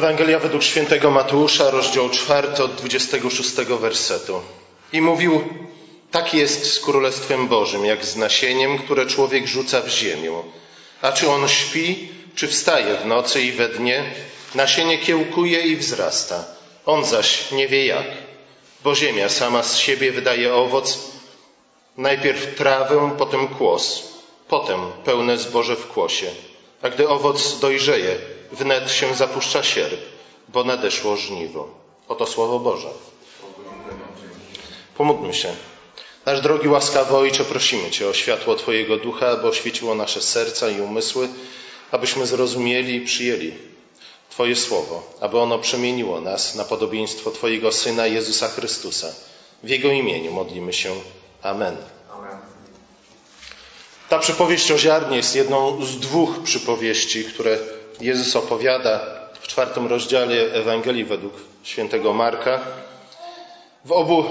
Ewangelia według świętego Mateusza, rozdział 4 od 26 wersetu. I mówił, tak jest z Królestwem Bożym, jak z nasieniem, które człowiek rzuca w ziemię. A czy on śpi, czy wstaje w nocy i we dnie, nasienie kiełkuje i wzrasta. On zaś nie wie jak, bo ziemia sama z siebie wydaje owoc, najpierw trawę, potem kłos, potem pełne zboże w kłosie. A gdy owoc dojrzeje, wnet się zapuszcza sierp, bo nadeszło żniwo. Oto słowo Boże. Pomódlmy się. Nasz drogi łaskawy Ojcze, prosimy Cię o światło Twojego Ducha, aby oświeciło nasze serca i umysły, abyśmy zrozumieli i przyjęli Twoje słowo, aby ono przemieniło nas na podobieństwo Twojego Syna Jezusa Chrystusa. W Jego imieniu modlimy się. Amen. Ta przypowieść o ziarnie jest jedną z dwóch przypowieści, które Jezus opowiada w czwartym rozdziale Ewangelii według świętego Marka. W obu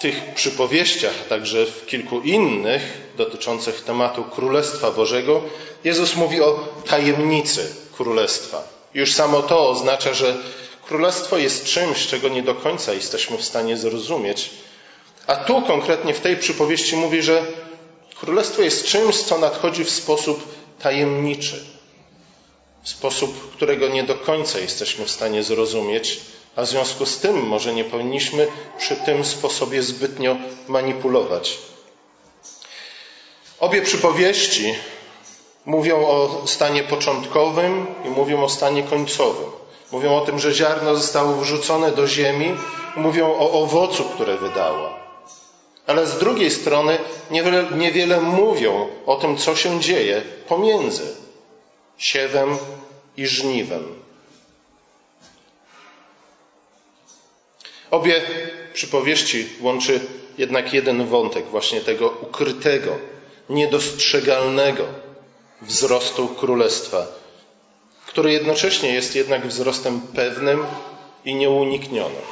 tych przypowieściach, a także w kilku innych dotyczących tematu Królestwa Bożego, Jezus mówi o tajemnicy Królestwa. Już samo to oznacza, że Królestwo jest czymś, czego nie do końca jesteśmy w stanie zrozumieć. A tu konkretnie w tej przypowieści mówi, że Królestwo jest czymś, co nadchodzi w sposób tajemniczy, sposób, którego nie do końca jesteśmy w stanie zrozumieć, a w związku z tym może nie powinniśmy przy tym sposobie zbytnio manipulować. Obie przypowieści mówią o stanie początkowym i mówią o stanie końcowym. Mówią o tym, że ziarno zostało wrzucone do ziemi, mówią o owocu, które wydała. Ale z drugiej strony niewiele, niewiele mówią o tym, co się dzieje pomiędzy siewem i żniwem. Obie przypowieści łączy jednak jeden wątek, właśnie tego ukrytego, niedostrzegalnego wzrostu królestwa, który jednocześnie jest jednak wzrostem pewnym i nieuniknionym.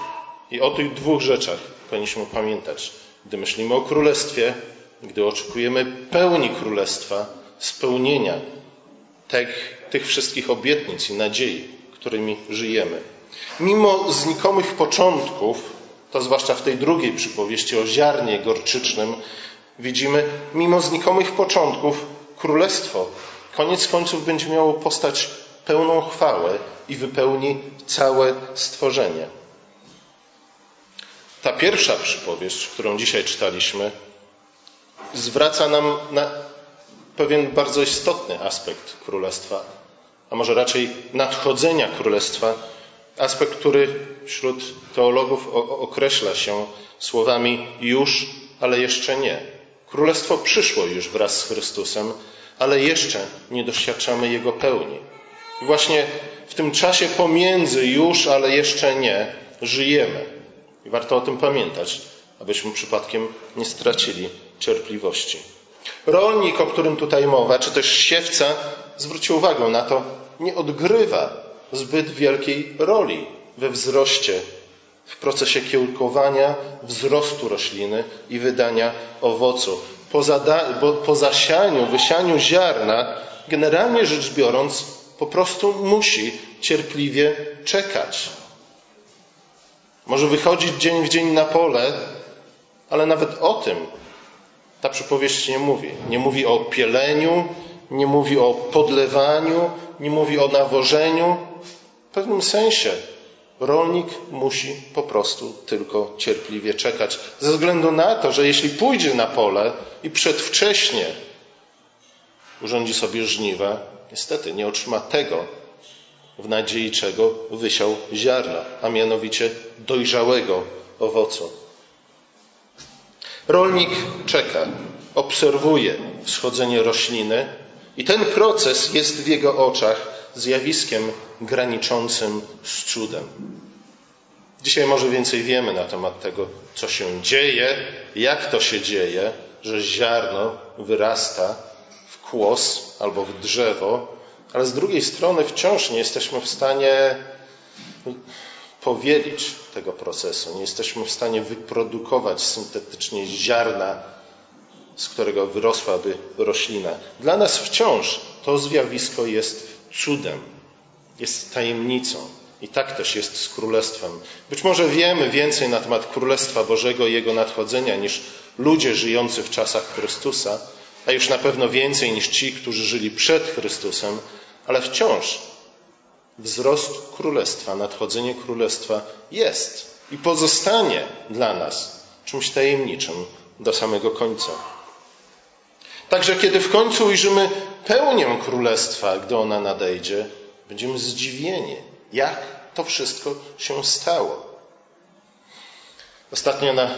I o tych dwóch rzeczach powinniśmy pamiętać, gdy myślimy o królestwie, gdy oczekujemy pełni królestwa, spełnienia tych, tych wszystkich obietnic i nadziei, którymi żyjemy. Mimo znikomych początków, to zwłaszcza w tej drugiej przypowieści o ziarnie gorczycznym, widzimy, mimo znikomych początków, królestwo koniec końców będzie miało postać pełną chwałę i wypełni całe stworzenie. Ta pierwsza przypowieść, którą dzisiaj czytaliśmy, zwraca nam na pewien bardzo istotny aspekt królestwa, a może raczej nadchodzenia królestwa, aspekt, który wśród teologów określa się słowami już, ale jeszcze nie. Królestwo przyszło już wraz z Chrystusem, ale jeszcze nie doświadczamy Jego pełni. I właśnie w tym czasie pomiędzy już, ale jeszcze nie, żyjemy. I warto o tym pamiętać, abyśmy przypadkiem nie stracili cierpliwości. Rolnik, o którym tutaj mowa, czy też siewca, zwrócił uwagę na to, nie odgrywa zbyt wielkiej roli we wzroście, w procesie kiełkowania, wzrostu rośliny i wydania owocu. Po, zada- po zasianiu, wysianiu ziarna, generalnie rzecz biorąc, po prostu musi cierpliwie czekać. Może wychodzić dzień w dzień na pole, ale nawet o tym ta przypowieść nie mówi. Nie mówi o pieleniu, nie mówi o podlewaniu, nie mówi o nawożeniu. W pewnym sensie rolnik musi po prostu tylko cierpliwie czekać. Ze względu na to, że jeśli pójdzie na pole i przedwcześnie urządzi sobie żniwa, niestety nie otrzyma tego, w nadziei czego wysiał ziarna, a mianowicie dojrzałego owocu. Rolnik czeka, obserwuje wschodzenie rośliny i ten proces jest w jego oczach zjawiskiem graniczącym z cudem. Dzisiaj może więcej wiemy na temat tego, co się dzieje, jak to się dzieje, że ziarno wyrasta w kłos albo w drzewo, ale z drugiej strony wciąż nie jesteśmy w stanie powielić tego procesu. Nie jesteśmy w stanie wyprodukować syntetycznie ziarna, z którego wyrosłaby roślina. Dla nas wciąż to zjawisko jest cudem. jest tajemnicą. I tak też jest z Królestwem. Być może wiemy więcej na temat Królestwa Bożego i Jego nadchodzenia niż ludzie żyjący w czasach Chrystusa, a już na pewno więcej niż ci, którzy żyli przed Chrystusem, ale wciąż wzrost Królestwa, nadchodzenie Królestwa jest i pozostanie dla nas czymś tajemniczym do samego końca. Także kiedy w końcu ujrzymy pełnię Królestwa, gdy ona nadejdzie, będziemy zdziwieni, jak to wszystko się stało. Ostatnio na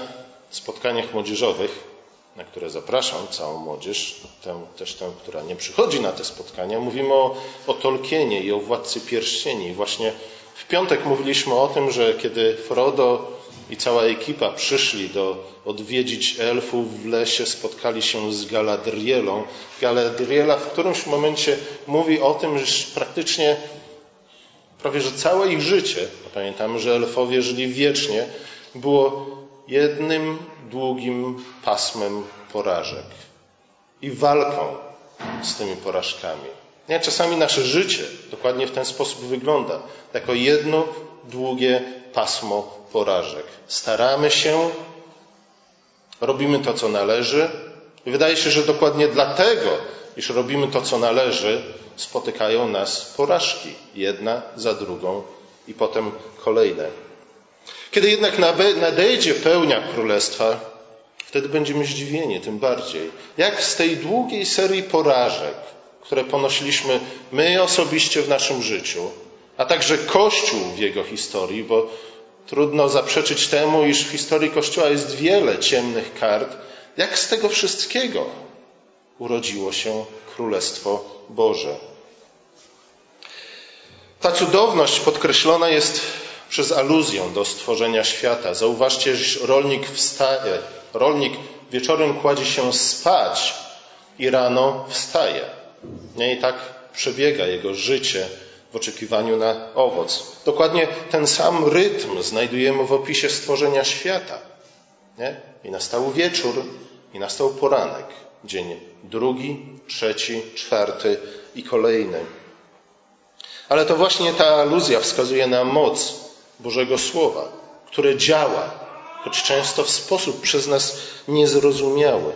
spotkaniach młodzieżowych, na które zapraszam całą młodzież, tę, też tę, która nie przychodzi na te spotkania, mówimy o, o Tolkienie i o Władcy Pierścieni. Właśnie w piątek mówiliśmy o tym, że kiedy Frodo i cała ekipa przyszli do odwiedzić elfów w lesie, spotkali się z Galadrielą. Galadriela w którymś momencie mówi o tym, że praktycznie prawie że całe ich życie, pamiętamy, że elfowie żyli wiecznie, było jednym długim pasmem porażek i walką z tymi porażkami. Nie, czasami nasze życie dokładnie w ten sposób wygląda, jako jedno długie pasmo porażek. Staramy się, robimy to, co należy. I wydaje się, że dokładnie dlatego, iż robimy to, co należy, spotykają nas porażki, jedna za drugą i potem kolejne. Kiedy jednak nadejdzie pełnia królestwa, wtedy będziemy zdziwieni tym bardziej. Jak z tej długiej serii porażek, które ponosiliśmy my osobiście w naszym życiu, a także Kościół w jego historii, bo trudno zaprzeczyć temu, iż w historii Kościoła jest wiele ciemnych kart, jak z tego wszystkiego urodziło się Królestwo Boże. Ta cudowność podkreślona jest przez aluzję do stworzenia świata. Zauważcie, że rolnik wstaje, rolnik wieczorem kładzie się spać i rano wstaje. Nie i tak przebiega jego życie w oczekiwaniu na owoc. Dokładnie ten sam rytm znajdujemy w opisie stworzenia świata. Nie? I nastał wieczór, i nastał poranek. Dzień drugi, trzeci, czwarty i kolejny. Ale to właśnie ta aluzja wskazuje na moc Bożego Słowa, które działa, choć często w sposób przez nas niezrozumiały.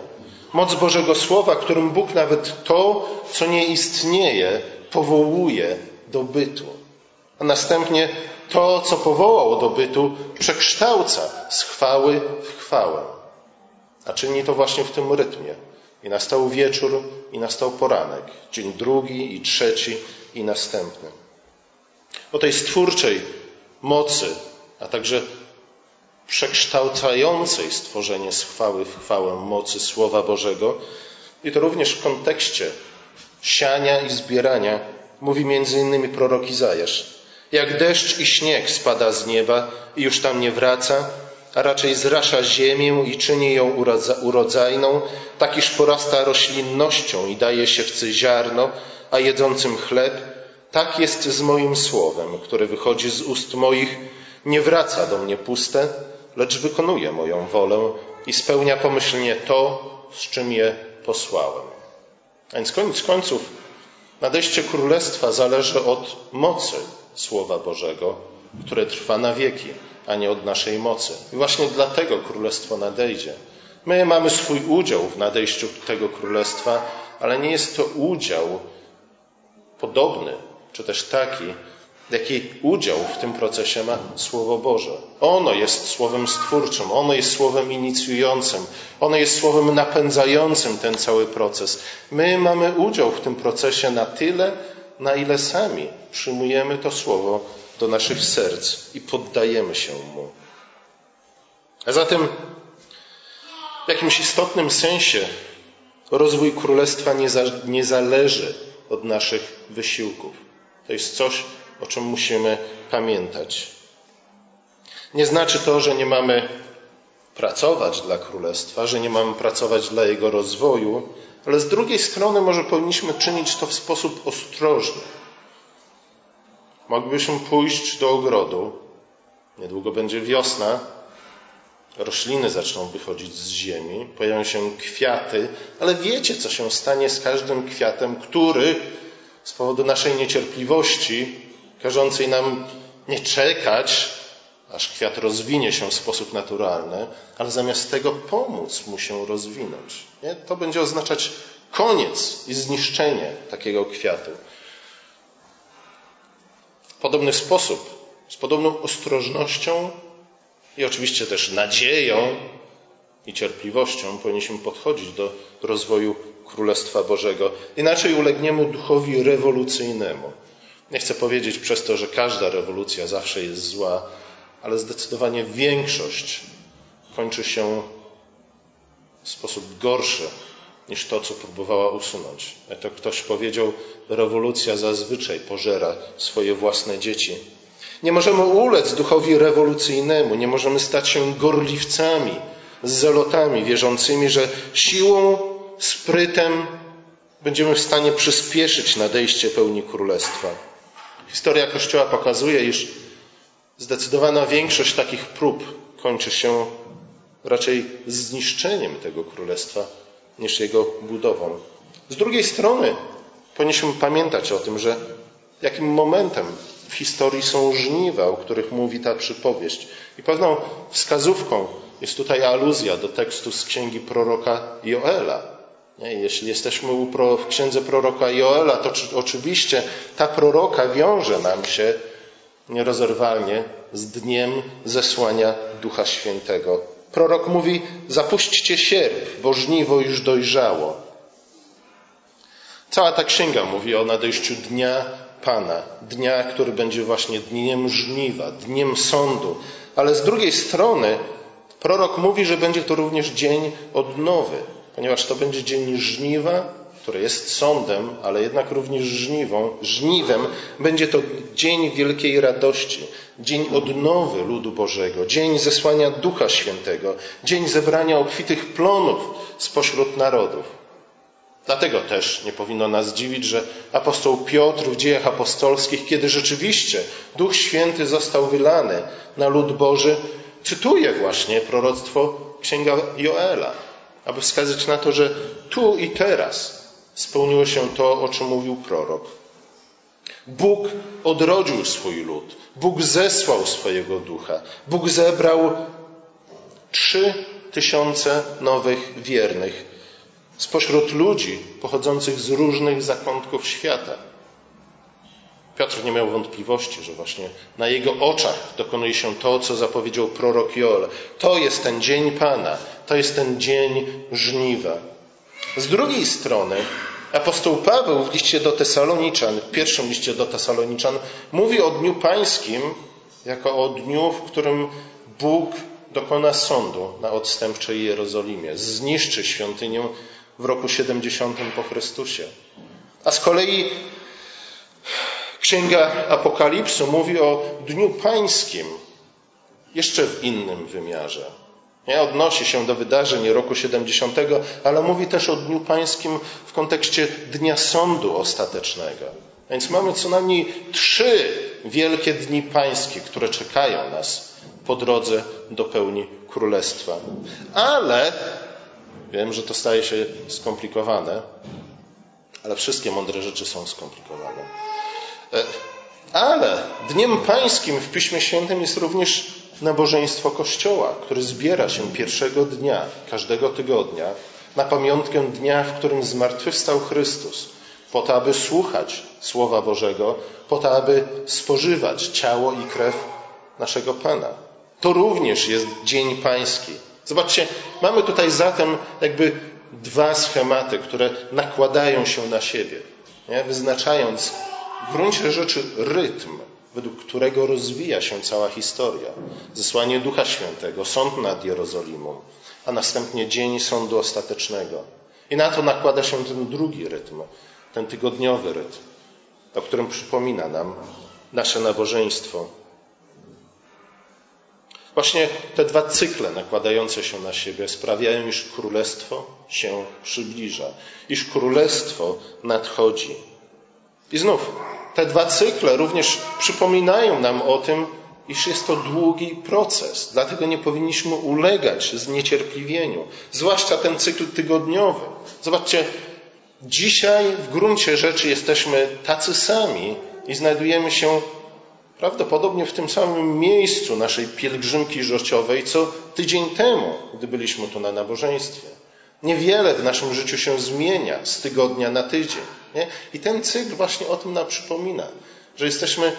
Moc Bożego Słowa, którym Bóg nawet to, co nie istnieje, powołuje do bytu. A następnie to, co powołał do bytu, przekształca z chwały w chwałę. A czyni to właśnie w tym rytmie. I nastał wieczór, i nastał poranek. Dzień drugi, i trzeci, i następny. O tej stwórczej mocy, a także przekształcającej stworzenie z chwały w chwałę mocy Słowa Bożego, i to również w kontekście siania i zbierania, mówi innymi prorok Izajasz. Jak deszcz i śnieg spada z nieba i już tam nie wraca, a raczej zrasza ziemię i czyni ją urodzajną, tak iż porasta roślinnością i daje się wcy ziarno, a jedzącym chleb, tak jest z moim słowem, które wychodzi z ust moich, nie wraca do mnie puste, lecz wykonuje moją wolę i spełnia pomyślnie to, z czym je posłałem. A więc koniec końców nadejście królestwa zależy od mocy Słowa Bożego, które trwa na wieki, a nie od naszej mocy. I właśnie dlatego królestwo nadejdzie. My mamy swój udział w nadejściu tego królestwa, ale nie jest to udział podobny, czy też taki, jaki udział w tym procesie ma Słowo Boże. Ono jest słowem stwórczym, ono jest słowem inicjującym, ono jest słowem napędzającym ten cały proces. My mamy udział w tym procesie na tyle, na ile sami przyjmujemy to słowo do naszych serc i poddajemy się mu. A zatem w jakimś istotnym sensie rozwój królestwa nie, za, nie zależy od naszych wysiłków. To jest coś, o czym musimy pamiętać. Nie znaczy to, że nie mamy pracować dla królestwa, że nie mamy pracować dla jego rozwoju, ale z drugiej strony może powinniśmy czynić to w sposób ostrożny. Moglibyśmy pójść do ogrodu, niedługo będzie wiosna, rośliny zaczną wychodzić z ziemi, pojawią się kwiaty, ale wiecie, co się stanie z każdym kwiatem, który z powodu naszej niecierpliwości każącej nam nie czekać, aż kwiat rozwinie się w sposób naturalny, ale zamiast tego pomóc mu się rozwinąć. Nie? To będzie oznaczać koniec i zniszczenie takiego kwiatu. W podobny sposób, z podobną ostrożnością i oczywiście też nadzieją i cierpliwością powinniśmy podchodzić do rozwoju Królestwa Bożego. Inaczej ulegniemy duchowi rewolucyjnemu. Nie chcę powiedzieć przez to, że każda rewolucja zawsze jest zła, ale zdecydowanie większość kończy się w sposób gorszy niż to, co próbowała usunąć. Jak to ktoś powiedział, rewolucja zazwyczaj pożera swoje własne dzieci. Nie możemy ulec duchowi rewolucyjnemu, nie możemy stać się gorliwcami, zelotami wierzącymi, że siłą, sprytem będziemy w stanie przyspieszyć nadejście pełni królestwa. Historia Kościoła pokazuje, iż zdecydowana większość takich prób kończy się raczej zniszczeniem tego królestwa niż jego budową. Z drugiej strony powinniśmy pamiętać o tym, że jakim momentem w historii są żniwa, o których mówi ta przypowieść. I pewną wskazówką jest tutaj aluzja do tekstu z księgi proroka Joela. Jeśli jesteśmy w księdze proroka Joela, to oczywiście ta proroka wiąże nam się nierozerwalnie z dniem zesłania Ducha Świętego. Prorok mówi: Zapuśćcie sierp, bo żniwo już dojrzało. Cała ta księga mówi o nadejściu dnia Pana, dnia, który będzie właśnie dniem żniwa, dniem sądu. Ale z drugiej strony prorok mówi, że będzie to również dzień odnowy, ponieważ to będzie dzień żniwa, który jest sądem, ale jednak również żniwą, żniwem, będzie to dzień wielkiej radości, dzień odnowy ludu Bożego, dzień zesłania Ducha Świętego, dzień zebrania obfitych plonów spośród narodów. Dlatego też nie powinno nas dziwić, że apostoł Piotr w dziejach apostolskich, kiedy rzeczywiście Duch Święty został wylany na lud Boży, cytuje właśnie proroctwo księga Joela, aby wskazać na to, że tu i teraz spełniło się to, o czym mówił prorok. Bóg odrodził swój lud. Bóg zesłał swojego ducha. Bóg zebrał trzy tysiące nowych wiernych spośród ludzi pochodzących z różnych zakątków świata. Piotr nie miał wątpliwości, że właśnie na jego oczach dokonuje się to, co zapowiedział prorok Joel. To jest ten dzień Pana, to jest ten dzień żniwa. Z drugiej strony apostoł Paweł w liście do Tesaloniczan, w pierwszym liście do Tesaloniczan, mówi o Dniu Pańskim jako o dniu, w którym Bóg dokona sądu na odstępczej Jerozolimie, zniszczy świątynię w roku 70 po Chrystusie. A z kolei Księga Apokalipsu mówi o Dniu Pańskim jeszcze w innym wymiarze. Nie odnosi się do wydarzeń roku 70, ale mówi też o Dniu Pańskim w kontekście Dnia Sądu Ostatecznego. Więc mamy co najmniej trzy wielkie dni pańskie, które czekają nas po drodze do pełni królestwa. Ale wiem, że to staje się skomplikowane, ale wszystkie mądre rzeczy są skomplikowane. E, ale dniem pańskim w Piśmie Świętym jest również nabożeństwo Kościoła, który zbiera się pierwszego dnia każdego tygodnia na pamiątkę dnia, w którym zmartwychwstał Chrystus, po to, aby słuchać Słowa Bożego, po to, aby spożywać ciało i krew naszego Pana. To również jest Dzień Pański. Zobaczcie, mamy tutaj zatem jakby dwa schematy, które nakładają się na siebie, nie? wyznaczając w gruncie rzeczy rytm, według którego rozwija się cała historia. Zesłanie Ducha Świętego, sąd nad Jerozolimą, a następnie dzień sądu ostatecznego. I na to nakłada się ten drugi rytm, ten tygodniowy rytm, o którym przypomina nam nasze nabożeństwo. Właśnie te dwa cykle nakładające się na siebie sprawiają, iż królestwo się przybliża, iż królestwo nadchodzi. I znów te dwa cykle również przypominają nam o tym, iż jest to długi proces, dlatego nie powinniśmy ulegać zniecierpliwieniu, zwłaszcza ten cykl tygodniowy. Zobaczcie, dzisiaj w gruncie rzeczy jesteśmy tacy sami i znajdujemy się prawdopodobnie w tym samym miejscu naszej pielgrzymki żociowej, co tydzień temu, gdy byliśmy tu na nabożeństwie. Niewiele w naszym życiu się zmienia z tygodnia na tydzień. Nie? I ten cykl właśnie o tym nam przypomina, że jesteśmy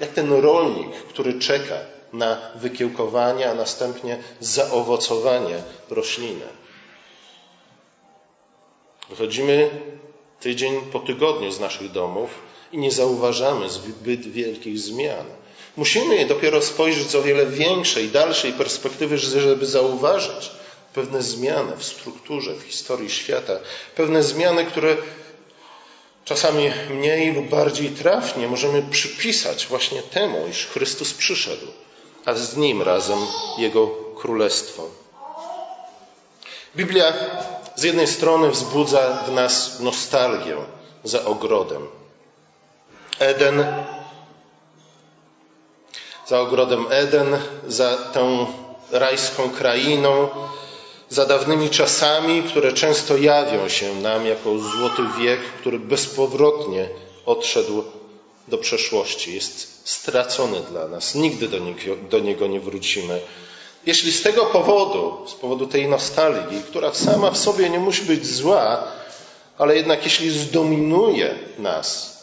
jak ten rolnik, który czeka na wykiełkowanie, a następnie zaowocowanie rośliny. Wychodzimy tydzień po tygodniu z naszych domów i nie zauważamy zbyt wielkich zmian. Musimy dopiero spojrzeć z o wiele większej, dalszej perspektywy, żeby zauważyć pewne zmiany w strukturze, w historii świata, pewne zmiany, które czasami mniej lub bardziej trafnie możemy przypisać właśnie temu, iż Chrystus przyszedł, a z nim razem Jego Królestwo. Biblia z jednej strony wzbudza w nas nostalgię za ogrodem. Eden, za ogrodem Eden, za tą rajską krainą, za dawnymi czasami, które często jawią się nam jako złoty wiek, który bezpowrotnie odszedł do przeszłości, jest stracony dla nas. Nigdy do niego, do niego nie wrócimy. Jeśli z tego powodu, z powodu tej nostalgii, która sama w sobie nie musi być zła, ale jednak jeśli zdominuje nas,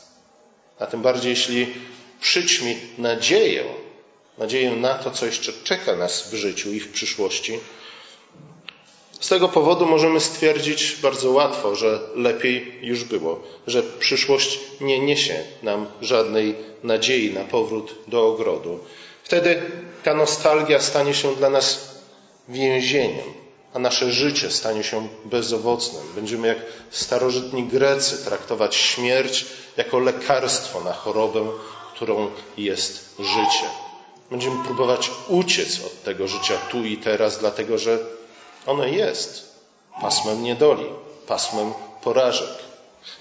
a tym bardziej jeśli przyćmi nadzieję, nadzieję na to, co jeszcze czeka nas w życiu i w przyszłości, z tego powodu możemy stwierdzić bardzo łatwo, że lepiej już było, że przyszłość nie niesie nam żadnej nadziei na powrót do ogrodu. Wtedy ta nostalgia stanie się dla nas więzieniem, a nasze życie stanie się bezowocnym. Będziemy jak starożytni Grecy traktować śmierć jako lekarstwo na chorobę, którą jest życie. Będziemy próbować uciec od tego życia tu i teraz, dlatego że ono jest pasmem niedoli, pasmem porażek.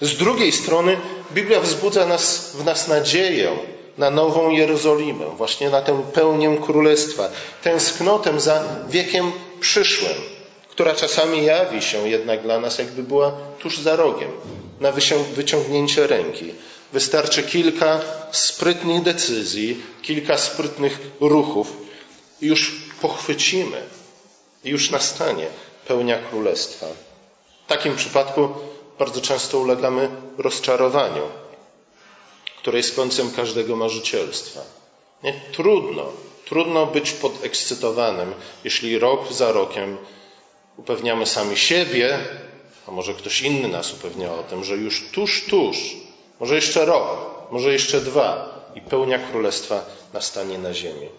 Z drugiej strony Biblia wzbudza nas, w nas nadzieję na nową Jerozolimę, właśnie na tę pełnię królestwa, tęsknotę za wiekiem przyszłym, która czasami jawi się jednak dla nas, jakby była tuż za rogiem, na wyciągnięcie ręki. Wystarczy kilka sprytnych decyzji, kilka sprytnych ruchów i już pochwycimy już nastanie pełnia królestwa. W takim przypadku bardzo często ulegamy rozczarowaniu, które jest końcem każdego marzycielstwa. Nie? Trudno, trudno być podekscytowanym, jeśli rok za rokiem upewniamy sami siebie, a może ktoś inny nas upewnia o tym, że już tuż, tuż, może jeszcze rok, może jeszcze dwa i pełnia królestwa nastanie na ziemi.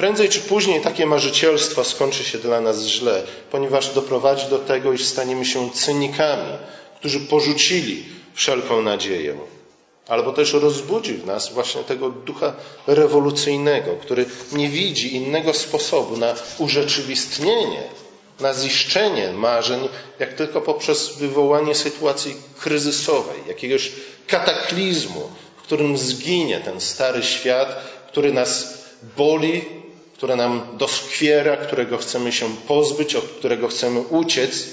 Prędzej czy później takie marzycielstwo skończy się dla nas źle, ponieważ doprowadzi do tego, iż staniemy się cynikami, którzy porzucili wszelką nadzieję. Albo też rozbudzi w nas właśnie tego ducha rewolucyjnego, który nie widzi innego sposobu na urzeczywistnienie, na ziszczenie marzeń, jak tylko poprzez wywołanie sytuacji kryzysowej, jakiegoś kataklizmu, w którym zginie ten stary świat, który nas boli, które nam doskwiera, którego chcemy się pozbyć, od którego chcemy uciec,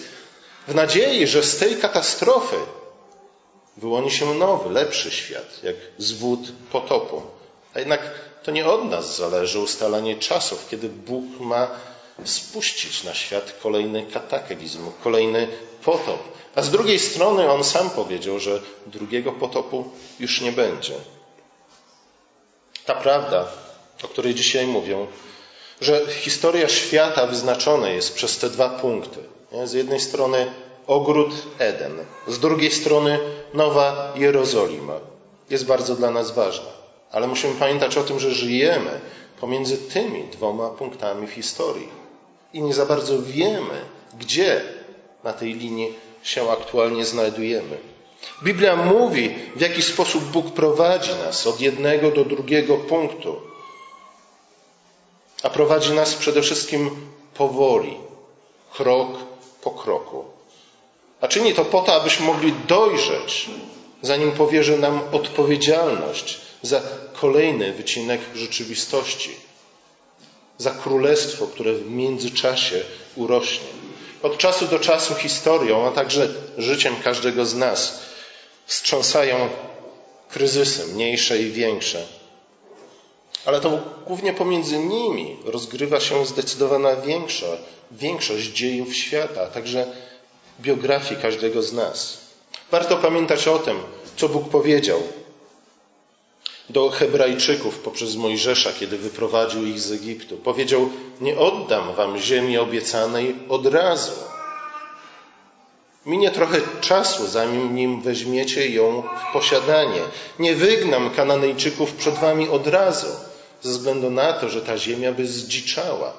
w nadziei, że z tej katastrofy wyłoni się nowy, lepszy świat, jak zwód potopu. A jednak to nie od nas zależy ustalanie czasów, kiedy Bóg ma spuścić na świat kolejny kataklizm, kolejny potop. A z drugiej strony on sam powiedział, że drugiego potopu już nie będzie. Ta prawda, o której dzisiaj mówią, że historia świata wyznaczona jest przez te dwa punkty. Z jednej strony ogród Eden, z drugiej strony Nowa Jerozolima. Jest bardzo dla nas ważna. Ale musimy pamiętać o tym, że żyjemy pomiędzy tymi dwoma punktami w historii. I nie za bardzo wiemy, gdzie na tej linii się aktualnie znajdujemy. Biblia mówi, w jaki sposób Bóg prowadzi nas od jednego do drugiego punktu a prowadzi nas przede wszystkim powoli, krok po kroku. A czyni to po to, abyśmy mogli dojrzeć, zanim powierzy nam odpowiedzialność za kolejny wycinek rzeczywistości, za królestwo, które w międzyczasie urośnie. Od czasu do czasu historią, a także życiem każdego z nas wstrząsają kryzysy, mniejsze i większe. Ale to głównie pomiędzy nimi rozgrywa się zdecydowana większość, większość dziejów świata, a także biografii każdego z nas. Warto pamiętać o tym, co Bóg powiedział do Hebrajczyków poprzez Mojżesza, kiedy wyprowadził ich z Egiptu. Powiedział: Nie oddam wam ziemi obiecanej od razu. Minie trochę czasu, zanim nim weźmiecie ją w posiadanie. Nie wygnam Kananejczyków przed wami od razu, ze względu na to, że ta ziemia by zdziczała.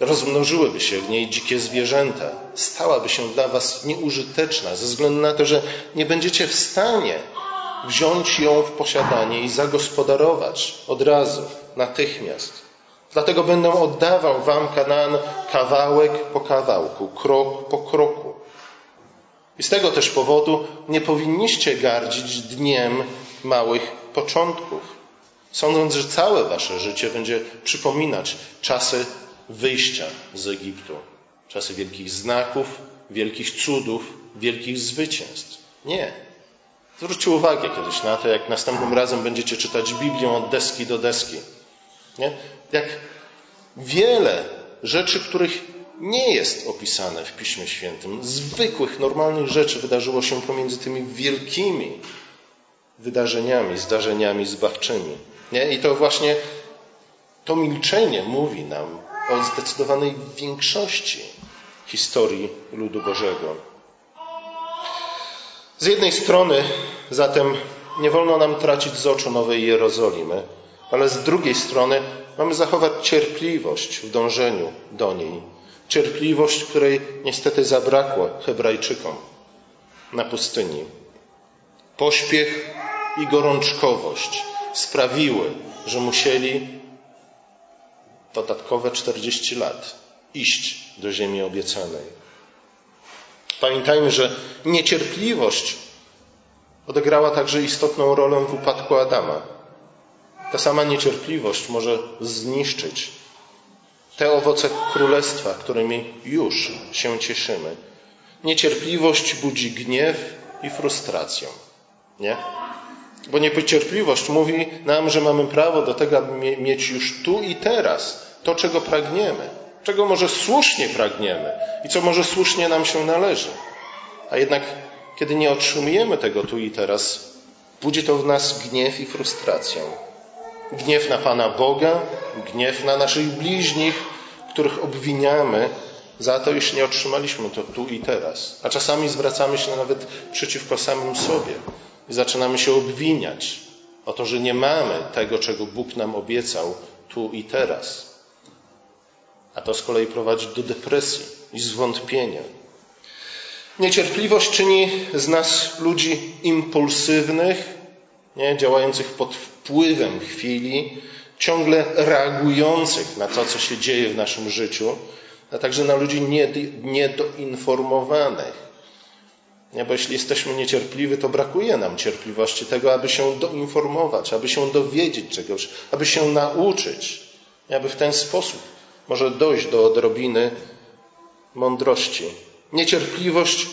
Rozmnożyłyby się w niej dzikie zwierzęta. Stałaby się dla was nieużyteczna, ze względu na to, że nie będziecie w stanie wziąć ją w posiadanie i zagospodarować od razu, natychmiast. Dlatego będę oddawał wam Kanaan kawałek po kawałku, krok po kroku. I z tego też powodu nie powinniście gardzić dniem małych początków, sądząc, że całe wasze życie będzie przypominać czasy wyjścia z Egiptu, czasy wielkich znaków, wielkich cudów, wielkich zwycięstw. Nie. Zwróćcie uwagę kiedyś na to, jak następnym razem będziecie czytać Biblię od deski do deski. Nie? Jak wiele rzeczy, których nie jest opisane w Piśmie Świętym, zwykłych, normalnych rzeczy wydarzyło się pomiędzy tymi wielkimi wydarzeniami, zdarzeniami zbawczymi. Nie? I to właśnie to milczenie mówi nam o zdecydowanej większości historii ludu Bożego. Z jednej strony zatem nie wolno nam tracić z oczu Nowej Jerozolimy, ale z drugiej strony mamy zachować cierpliwość w dążeniu do niej. Cierpliwość, której niestety zabrakło Hebrajczykom na pustyni. Pośpiech i gorączkowość sprawiły, że musieli dodatkowe 40 lat iść do ziemi obiecanej. Pamiętajmy, że niecierpliwość odegrała także istotną rolę w upadku Adama. Ta sama niecierpliwość może zniszczyć te owoce królestwa, którymi już się cieszymy. Niecierpliwość budzi gniew i frustrację. Nie? Bo niecierpliwość mówi nam, że mamy prawo do tego, aby mieć już tu i teraz to, czego pragniemy czego może słusznie pragniemy i co może słusznie nam się należy. A jednak, kiedy nie otrzymujemy tego tu i teraz, budzi to w nas gniew i frustrację. Gniew na Pana Boga, gniew na naszych bliźnich, których obwiniamy za to, iż nie otrzymaliśmy to tu i teraz. A czasami zwracamy się nawet przeciwko samym sobie i zaczynamy się obwiniać o to, że nie mamy tego, czego Bóg nam obiecał tu i teraz. A to z kolei prowadzi do depresji i zwątpienia. Niecierpliwość czyni z nas ludzi impulsywnych, nie, działających pod wpływem chwili, ciągle reagujących na to, co się dzieje w naszym życiu, a także na ludzi niedoinformowanych. Nie, bo jeśli jesteśmy niecierpliwi, to brakuje nam cierpliwości tego, aby się doinformować, aby się dowiedzieć czegoś, aby się nauczyć, aby w ten sposób może dojść do odrobiny mądrości. Niecierpliwość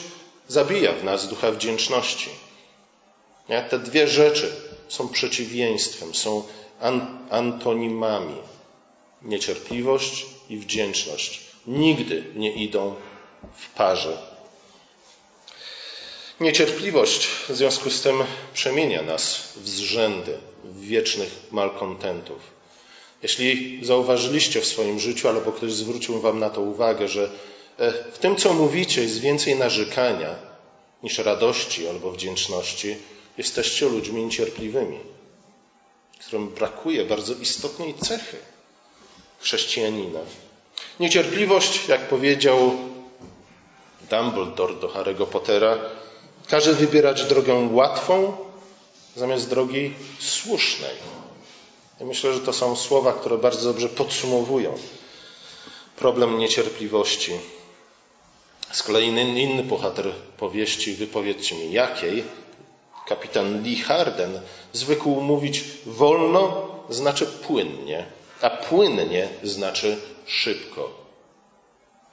zabija w nas ducha wdzięczności. Te dwie rzeczy są przeciwieństwem, są antonimami. Niecierpliwość i wdzięczność nigdy nie idą w parze. Niecierpliwość w związku z tym przemienia nas w zrzędy, w wiecznych malkontentów. Jeśli zauważyliście w swoim życiu, albo ktoś zwrócił Wam na to uwagę, że e, w tym, co mówicie, jest więcej narzekania niż radości albo wdzięczności, jesteście ludźmi niecierpliwymi, którym brakuje bardzo istotnej cechy chrześcijanina. Niecierpliwość, jak powiedział Dumbledore do Harry'ego Pottera, każe wybierać drogę łatwą zamiast drogi słusznej. I myślę, że to są słowa, które bardzo dobrze podsumowują problem niecierpliwości. Z kolei inny, inny bohater powieści, wypowiedzcie mi jakiej, kapitan Lee Harden, zwykł mówić wolno znaczy płynnie, a płynnie znaczy szybko.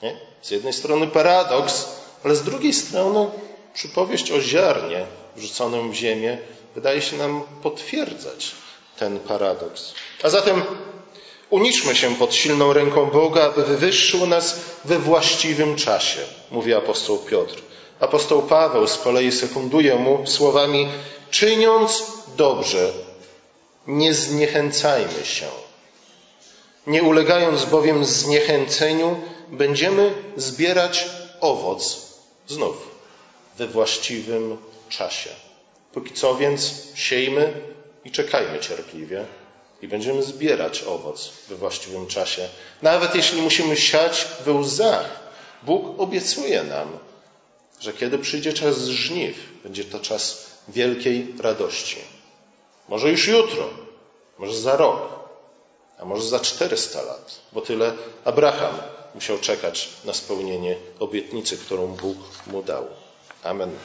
Nie? Z jednej strony paradoks, ale z drugiej strony przypowieść o ziarnie wrzuconym w ziemię wydaje się nam potwierdzać ten paradoks. A zatem uniszmy się pod silną ręką Boga, aby wywyższył nas we właściwym czasie, mówi apostoł Piotr. Apostoł Paweł z kolei sekunduje mu słowami: czyniąc dobrze, nie zniechęcajmy się. Nie ulegając bowiem zniechęceniu, będziemy zbierać owoc znów we właściwym czasie. Póki co więc siejmy i czekajmy cierpliwie i będziemy zbierać owoc we właściwym czasie. Nawet jeśli musimy siać we łzach, Bóg obiecuje nam, że kiedy przyjdzie czas żniw, będzie to czas wielkiej radości. Może już jutro, może za rok, a może za 400 lat, bo tyle Abraham musiał czekać na spełnienie obietnicy, którą Bóg mu dał. عملنا